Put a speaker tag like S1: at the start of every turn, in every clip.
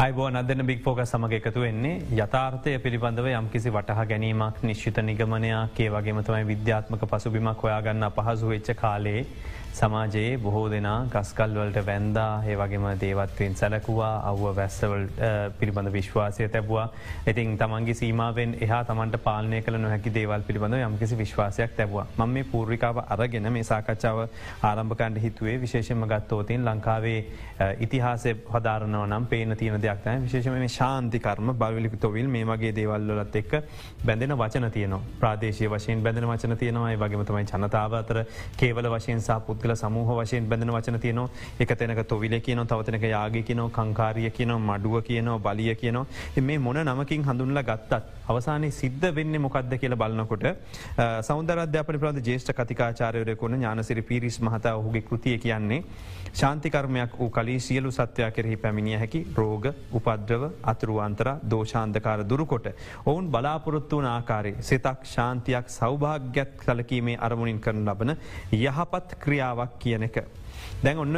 S1: අයිබෝ අදන්න බික් ෆෝක සමඟ එකතු වෙන්නේ යථාර්ථය පිළිබඳව යම්කිසි වටහ ගැනීමක් නිශ්චිත නිගමනයක් ඒ වගේම තමයි විද්‍යාත්මක පසුබිමක් හොයාගන්න අපහසු වෙච්ච කාලේ සමාජයේ බොහෝ දෙනා ගස්කල් වලට වැන්දා ඒ වගේම දේවත්වයෙන් සැලකුවා අව්ව වැස්සවල් පිළිබඳ විශ්වාසය තැබවා. ඉතින් තමන්ගේ සීමාවෙන් එහා තමන්ට පාලනය කළ නොහැකි දේවල් පිළිබඳ යම්කිසි විශ්වාසයක් තැබවා. ම මේ පූර්ිකාව අරගෙන මේ සාකච්ඡාව ආරම්භකන්ට හිතුවේ විශේෂම ගත්තෝතින් ලංකාවේ ඉතිහාසය හදාරනව නම් පේන තියන දෙයක් විශේෂම මේ ශාන්තිකර්ම බවිලික තොවිල් මේ වගේ දේවල්ලොලත් එක්ක බැඳෙන වචන තියන ප්‍රාදේශය වශයෙන් බැඳෙන වචන තියෙනවා. වගේම තමයි ජනතාව අතර කේවල වශයෙන් සාපුත් පුද්ගල සමූහ වශයෙන් බැඳන වචන තියනවා. එක තැනක තොවිල කියනො තවතනක යාග කියනෝ කංකාරිය කියනෝ මඩුව කියනෝ බලිය කියනෝ මේ මොන නමකින් හඳුන්ල ගත්තත් අවසානයේ සිද්ධ වෙන්න මොකක්ද කියල බලන්නකොට සෞන්දරධ්‍යාපන ප්‍රද ජේෂ්ඨ කතිකාචාරයරකුණ ඥානසිරි පිරිස් මහතා ඔහුගේ කෘතිය කියන්නේ ශාන්තිකර්මයක් වූ කලී සියලු සත්වයා කෙරෙහි පැමිණිය හැකි රෝග උපද්‍රව අතුරුවන්තර දෝෂාන්දකාර දුරුකොට. ඔවුන් බලාපොරොත්තු වන ආකාරය සිතක් ශාන්තියක් සෞභාග්‍යත් කලකීමේ අරමුණින් කරන ලබන යහපත් ක්‍රියාවක් කියන එක. දැන් ඔන්න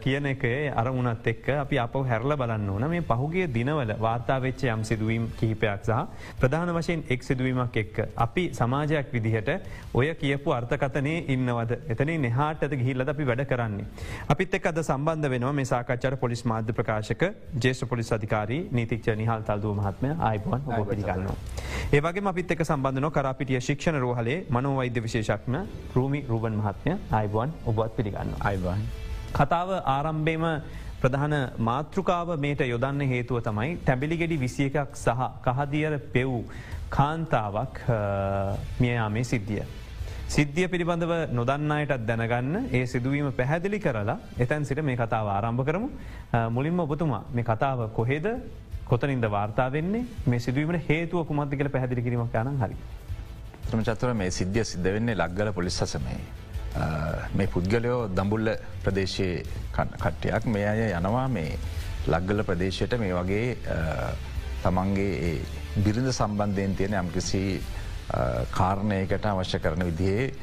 S1: කියන එක අරමුණත් එක්ක අපි අප හැරල බලන්න ඕන මේ පහුගේ දිනවල වාර්තාවෙච්ච යම් සිදුවීම් කිහිපයක් සහ ප්‍රධාන වශයෙන් එක් සිදුවීමක් එක්ක. අපි සමාජයක් විදිහට ඔය කියපු අර්ථකතනය ඉන්නවද එතන නිහාට ගිහිල්ලද අපි වැඩ කරන්නේ. අපිත් එක් අද සම්බන්ධ වෙනවා මේ සාකච්චර පොලිස් මාධ්‍ය ප්‍රකාශක ජේෂ පොලිස් අධිකාරී නීතික්ෂ නිහල් තල්දුව මහත්මය අයිබුවන් ඔබ පිළිගන්නවා. ඒවගේ අපිත් එක් සම්බන්ධන කරපිටිය ශික්ෂණ රෝහලේ මනෝවෛද්‍ය විශේෂක්ම රූමි රූබන් මහත්මය අයිබුවන් ඔබත් පිළිගන්න අයිබන්. කතාව ආරම්භේම ප්‍රධාන මාතෘකාව මේට යොදන්න හේතුව තමයි ටැබිලිගෙඩි විසිය එකක් සහ කහදියර පෙව් කාන්තාවක් මියයාමේ සිද්ධිය. සිද්ධිය පිළිබඳව නොදන්නයටත් දැනගන්න ඒ සිදුවීම පැහැදිලි කරලා එතැන් සිට මේ කතාව ආරම්භ කරමු මුලින්ම ඔබතුමා මේ කතාව කොහෙද කොතනින්ද වාර්තා වෙන්නේ මේ සිදුවීමට හේතුව කුමත්ති කළ පැහැදිලි කිරීමක් යන හරි.
S2: ත්‍රම චත්වර මේ සිද්ධිය සිද්ධ වෙන්නේ ලක්ගල පොලිස්සසමේ. මේ පුද්ගලයෝ දඹුල්ල ප්‍රදේශයේ කට්ටයක්. මේ අය යනවා මේ ලක්ගල ප්‍රදේශයට. මේ වගේ තමන්ගේ බිරිඳ සම්බන්ධයෙන් තියෙන යම්කිසි කාරණයකට අවශ්‍ය කරන විදිහේ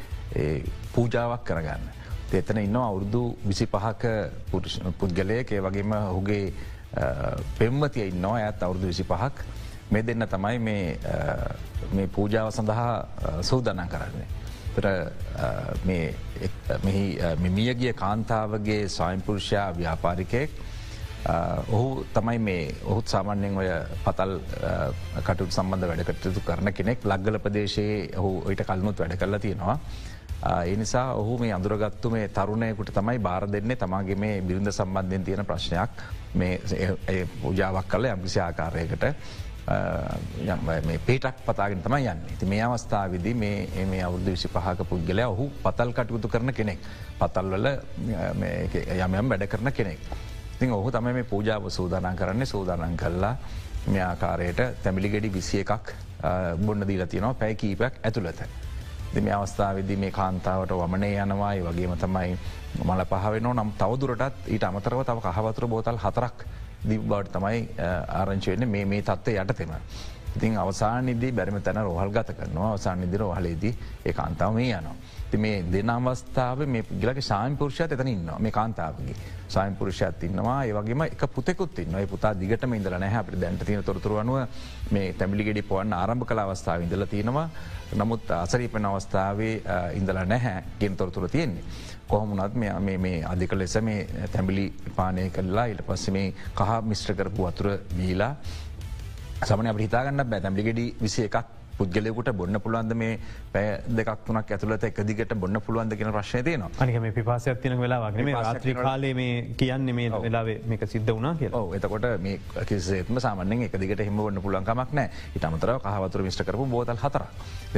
S2: පූජාවක් කරගන්න. එතන ඉන්න අවුරුදු විසි පහක පුද්ගලයක. ඒ වගේම හුගේ පෙම්මතිය ඉන්නවා. ඇත් අවුරුදු විසි පහක් මේ දෙන්න තමයි මේ පූජාව සඳහා සූදනන් කරන්නේ. මෙහි මිමියගිය කාන්තාවගේ සයිම්පුරුෂයා ව්‍යාපාරිකයෙක්. ඔහු තමයි මේ ඔහුත් සාමාන්‍යෙන් ඔය පතල් කටුත් සම්බන්ධ වැඩකටතු කරන කෙනෙක්. ලක්ගල ප්‍රදේශයේ ඔහු ඔයිට කල්මුත් වැඩ කරලා තියෙනවා. එනිසා ඔහු මේ අඳුරගත්තු මේ තරුණයකුට තමයි බාර දෙන්නේ. තමාගේ මේ බිරිඳ සම්බන්ධයෙන් තියෙන ප්‍රශ්නයක්. මේ පූජාවක් කල යම්කිසි ආකාරයකට පේටක් පතාගෙන තම යන්න ති මේ අවස්ථාවවිදි මේ මේ අවුදු විසි පහක පුද්ගලය ඔහු පතල් කටයුතු කරන කෙනෙක් පතල්වල යමයම් වැඩ කරන කෙනෙක්. ඉතින් ඔහු තම මේ පූජාව සූදානන් කරන්නේ සූදානන් කල්ලා මේ ආකාරයට තැමිලිගෙඩි විසිය එකක් බොන්න දීල තියනවා පැයි කීපයක් ඇතුළත. දෙම අවස්ථාවදි මේ කාන්තාවට වමනය යනවායි වගේම තමයි මල පහවෙන නම් තවදුරටත් ඊට අමතරව තව කහවතුර බෝතල් හතරක් දිව බවට තමයි ආරංචිවෙන්න මේ මේ තත්ව යටතෙම. ඉතින් අවසානිදී බැරිම තැන රෝහල් ගත කරනවා. අවසාන නිදිර හලේදී ඒ කාන්තාව මේ යනවා. ති මේ දෙන අවස්ථාව මේ ගිලක සාම්පුරුෂයත් එතන ඉන්න මේ කාන්තාවගේ සයිම්පුරුෂයත් ඉන්නවා. ඒවගේම එක පුතෙකුත් ඉන්න පුතා දිගටම ඉඳල නැහැ. අපට දැන්ට තින තොරතුරුවනුව මේ තැමිලිගෙඩි පොවන්න ආරම්භ කළ අවස්ථාව ඉඳල තියෙනවා. නමුත් අසරීපන අවස්ථාවේ ඉඳල නැහැ ගෙන් තොරතුර තියෙන්නේ. කොහොමුණත් මේ අධික ලෙස මේ තැමිලි පානය කරලා ඉට පස්ස මේ කහ මිශ්‍ර කරපු වතුර බීලා සමන අපිහිතාගන්න බෑ. තැමිලිගෙඩි විසිය එකක් පුද්ගලෙකුට බොන්න පුළුවන්ද? මේ පැය දෙක් තුනක් ඇතුලත එකදිගට බොන්න පුළුවන්ද කියෙන ප්‍රශ්ය තියන
S1: අනික මේ පිපාසයක් තින වෙලාවගේ රාත්‍රී කාලේ මේ කියන්නේ මේ වෙලාවේ මේක සිද්ධ වුණා කිය
S2: එතකොට මේ කිසේත්ම සාමනෙන් එකදිගට හිම වන්න පුළන්කමක් නෑ. ඉටමතර කහවතුර මිට කරපු බෝතල් හතර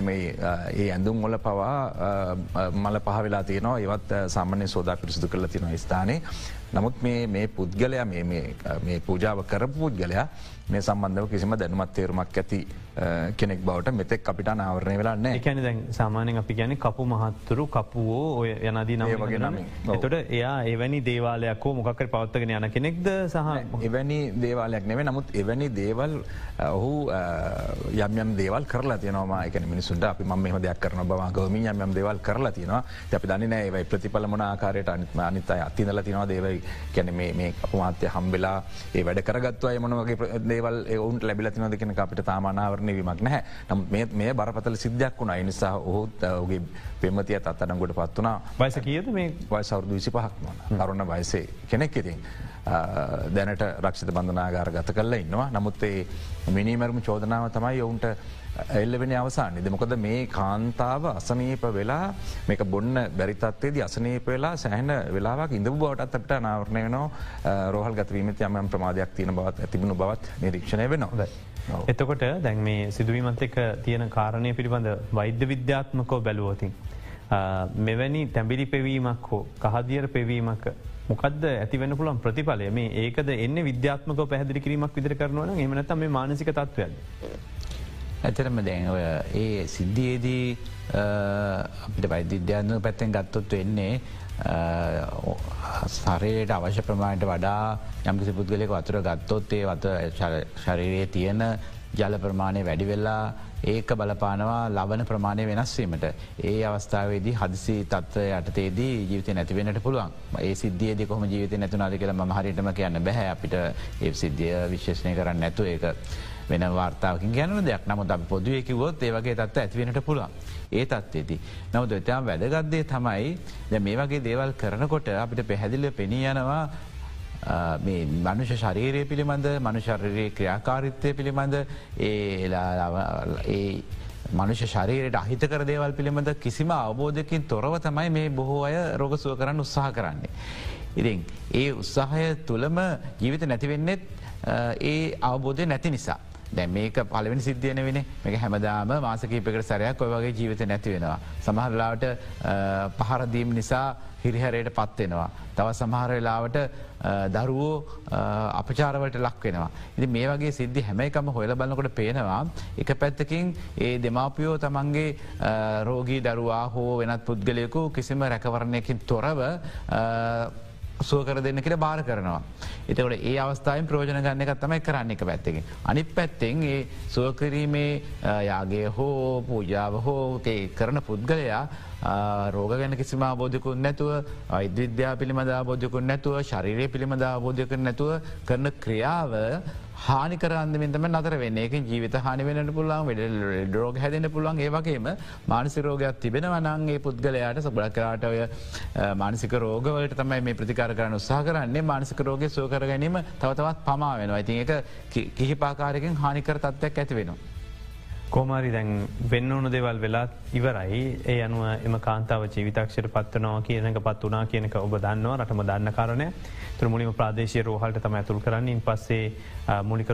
S2: මේ ඒ ඇඳුම් ඔොල පවා මල පහ වෙලා තියනවා. ඒවත් සාමාන්‍ය සෝදා පිරිසිදු කරල තින ස්ථානයේ නමුත් මේ පුද්ගලයා මේ පූජාව කරපු පුද්ගලයා මේ සම්බන්ධව කිසිම දැනුමත් තේරුමක් ඇති කෙනෙක් බවට මෙතෙක් අපිට නාවරණය වෙලාන්න
S1: එකැන දැන් සාමානෙන් අපි ගැන කපු මහත්තුරු කපුවෝ ඔය යනදී
S2: ඒ වගේ
S1: නම
S2: නමින්. ඔව්.
S1: එතොට එයා එවැනි දේවාලයක්කෝ මොකක්කර පවත්තගෙන යන කෙනෙක්ද සහ
S2: එවැනි දේවාලයක් නෙවේ නමුත් එවැනි දේවල් ඔහු යම් දේවල් කරලා තියනවා. එක මිනිසුන්ට අපි ම මෙම දෙයක් කරන බව ගවමින් යම් යම් දේවල් කරලා තියෙනවා. අපි දන්න නෑවයි ප්‍රතිඵල මොන ආකාරයට අනිත්ම අනිතයි අතිදල තිනවා දේවයි කැන මේ අපමාත්‍ය හම්බෙලා ඒ වැඩ කරගත්ව මොනවගේ ප්‍ර- දේවල් ඔවුන්ට ලැබිල තිනොද කෙන අපිට තාමානාවරණය වීමක් නැහැ. නම් මේ- බරපතල සිද්ධයක් වුණ. අනිසා ඔහුත් ඔගේ පෙමතිය අත්තඩංගොට පත් වනා
S1: වයස කියද මේ?
S2: වයි සවරදු විසි පහක් වන අරුණ වයසේ කෙනෙක් ඉතින් දැනට රක්ෂිත බඳනාගාර ගත කරල ඉන්නවා නමුත් ඒ මිනිමරම චෝදනාව තමයි ඔවුන්ට එල්ලවෙන අවසාන්නේ දෙමොකද මේ කාන්තාව අසනීප වෙලා මේක බොන්න බැරිතත්වේද අසනීප වෙලා සෑහන වෙලාවක් ඉඳ බවටත් අපට නාවරණය නෝ රෝහල් ගතවීමත යම ප්‍රමාධයක් තියෙන බවත් ඇතිබුණු බවත් නිරීක්ෂණය වෙනවා.
S1: එතකොට දැන් මේ සිදුවීමත් එක තියෙන කාරණය පිළිබඳ වෛද්‍ය විද්‍යාත්මකෝ බැලුවෝතින්. මෙවැනි තැඹිලි පෙවීමක් හෝ කහදියර පෙවීමක් මොකද ඇතිවන්න පුළන් ප්‍රතිඵලය මේ ඒකද එන්න විද්‍යාත්මක පැහදිලි කිරීමක් විදිර කරනවන එමනත මේ මානසික තත්වයද.
S3: ඇතරම දැන් ඔය ඒ සිද්ධියේදී අ, අපිට වෛද්‍යද්‍යාන පැත්තෙන් ගත්තොත් වෙන්නේ සරයට අවශ්‍ය ප්‍රමාණයට වඩා යම්කිසි පුද්ගලෙක වතුර ගත්තොත් ඒ වත ශරීරයේ තියෙන ජල ප්‍රමාණය වැඩිවෙල්ලා ඒක බලපානවා ලබන ප්‍රමාණය වෙනස්වීමට ඒ අවස්ථාවේදී හදිසි තත්ව යටතේදී ජීවිත නැතිවෙනට පුළුවන් ඒ සිද්ධියද කොම ජීවිත නැතුනාද කියලා මහරිටම කියන්න බැහැ අපිට ඒ සිද්ධිය විශ්ේෂණය කරන්න නැතු ඒක වෙන වාර්තාවකින් ගැන දෙයක් නමුත් අපි පොදුවයකිවොත් ඒවගේ තත්ව ඇතිවෙනට පුළුවන්. ඒ තත්වේදී. නමුද එතයා වැදගත්දේ තමයි දැ මේ වගේ දේවල් කරනකොට අපිට පැහැදිල පෙනී යනවා අ, මේ මනුෂ ශරීරය පිළිබඳ මනුශරීරයේ ක්‍රියාකාරිත්වය පිළිබඳ ඒ ඒ මනුෂ ශරීරයට අහිතකර දේවල් පිළිබඳ කිසිම අවබෝධයකින් තොරව තමයි මේ බොහෝ අය රෝගසුව කරන්න උත්සාහ කරන්නේ. ඉතින් ඒ උත්සාහය තුළම ජීවිත නැතිවෙන්නෙත් අ, ඒ අවබෝධය නැති නිසා. දැ මේක පලවෙනි සිද්ධියන වෙන මේක හැමදාම මාසකීපකට සරයක් ඔය වගේ ජීවිත නැති වෙනවා. සමහරලාට පහරදීම් නිසා හිරිහරයට පත්වෙනවා. තව සමහර වෙලාවට දරුවෝ අපචාරවට ලක් වෙනවා. ඉති මේ වගේ සිද්ධි හැම එකම හොල බලන්නකොට පේනවා. එක පැත්තකින් ඒ දෙමාපියෝ තමන්ගේ අ, රෝගී දරුවා හෝ වෙනත් පුද්ගලයකු කිසිම රැකවරණයකින් තොරව අ, සුව කර දෙන්න කියල බාර කරනවා. එතකොට ඒ අවස්ථාවෙන් ප්‍රෝජන ගන්න එකත් තමයි කරන්න එක පැත්තකින්. අනි පැත්තෙන් ඒ සුවකිරීමේ යාගේ හෝ පූජාව හෝ ඒ කරන පුද්ගලයා රෝග ගැන කිසිම බෝධකුන් නැතුව අයිදවිද්‍යා පිළිමද බෝධකුන් නැතුව ශරිරය පිළිමද බෝධයක නැතුව කරන ක්‍රියාව හානිකරන්දමතම නතර වෙන්න. එක ජීවිත හනි වෙනට පුළන් වැඩ රෝග හැදෙන පුළන් ඒවගේම මානසි රෝගයක් තිබෙන වනන්ගේ පුද්ගලයාට සබල කරාට ඔය මානසික රෝගවලට තමයි මේ ප්‍රතිකාර කරන්න උත්සා කරන්නේ. මානසික රෝග සෝකර ගැනීම තවතවත් පමා වෙනවා. ඉතින් එක කිහිපාකාරකින් හානිකර තත්වයක් ඇති වෙනවා.
S1: කෝමාරි දැන් වෙන්න ඕනු දෙවල් වෙලාත් ඉවරයි. ඒ අනුව එම කාන්තාව ජීවිතක්ෂයට පත්වනවා කියනක පත් වනා කියනක ඔබ දන්නවා. රටම දන්න කාරණය තුර මුලිම ප්‍රදේශය රෝහල්ට තම ඇතුල් කරන්න. ඉන් පස්සේ මුලික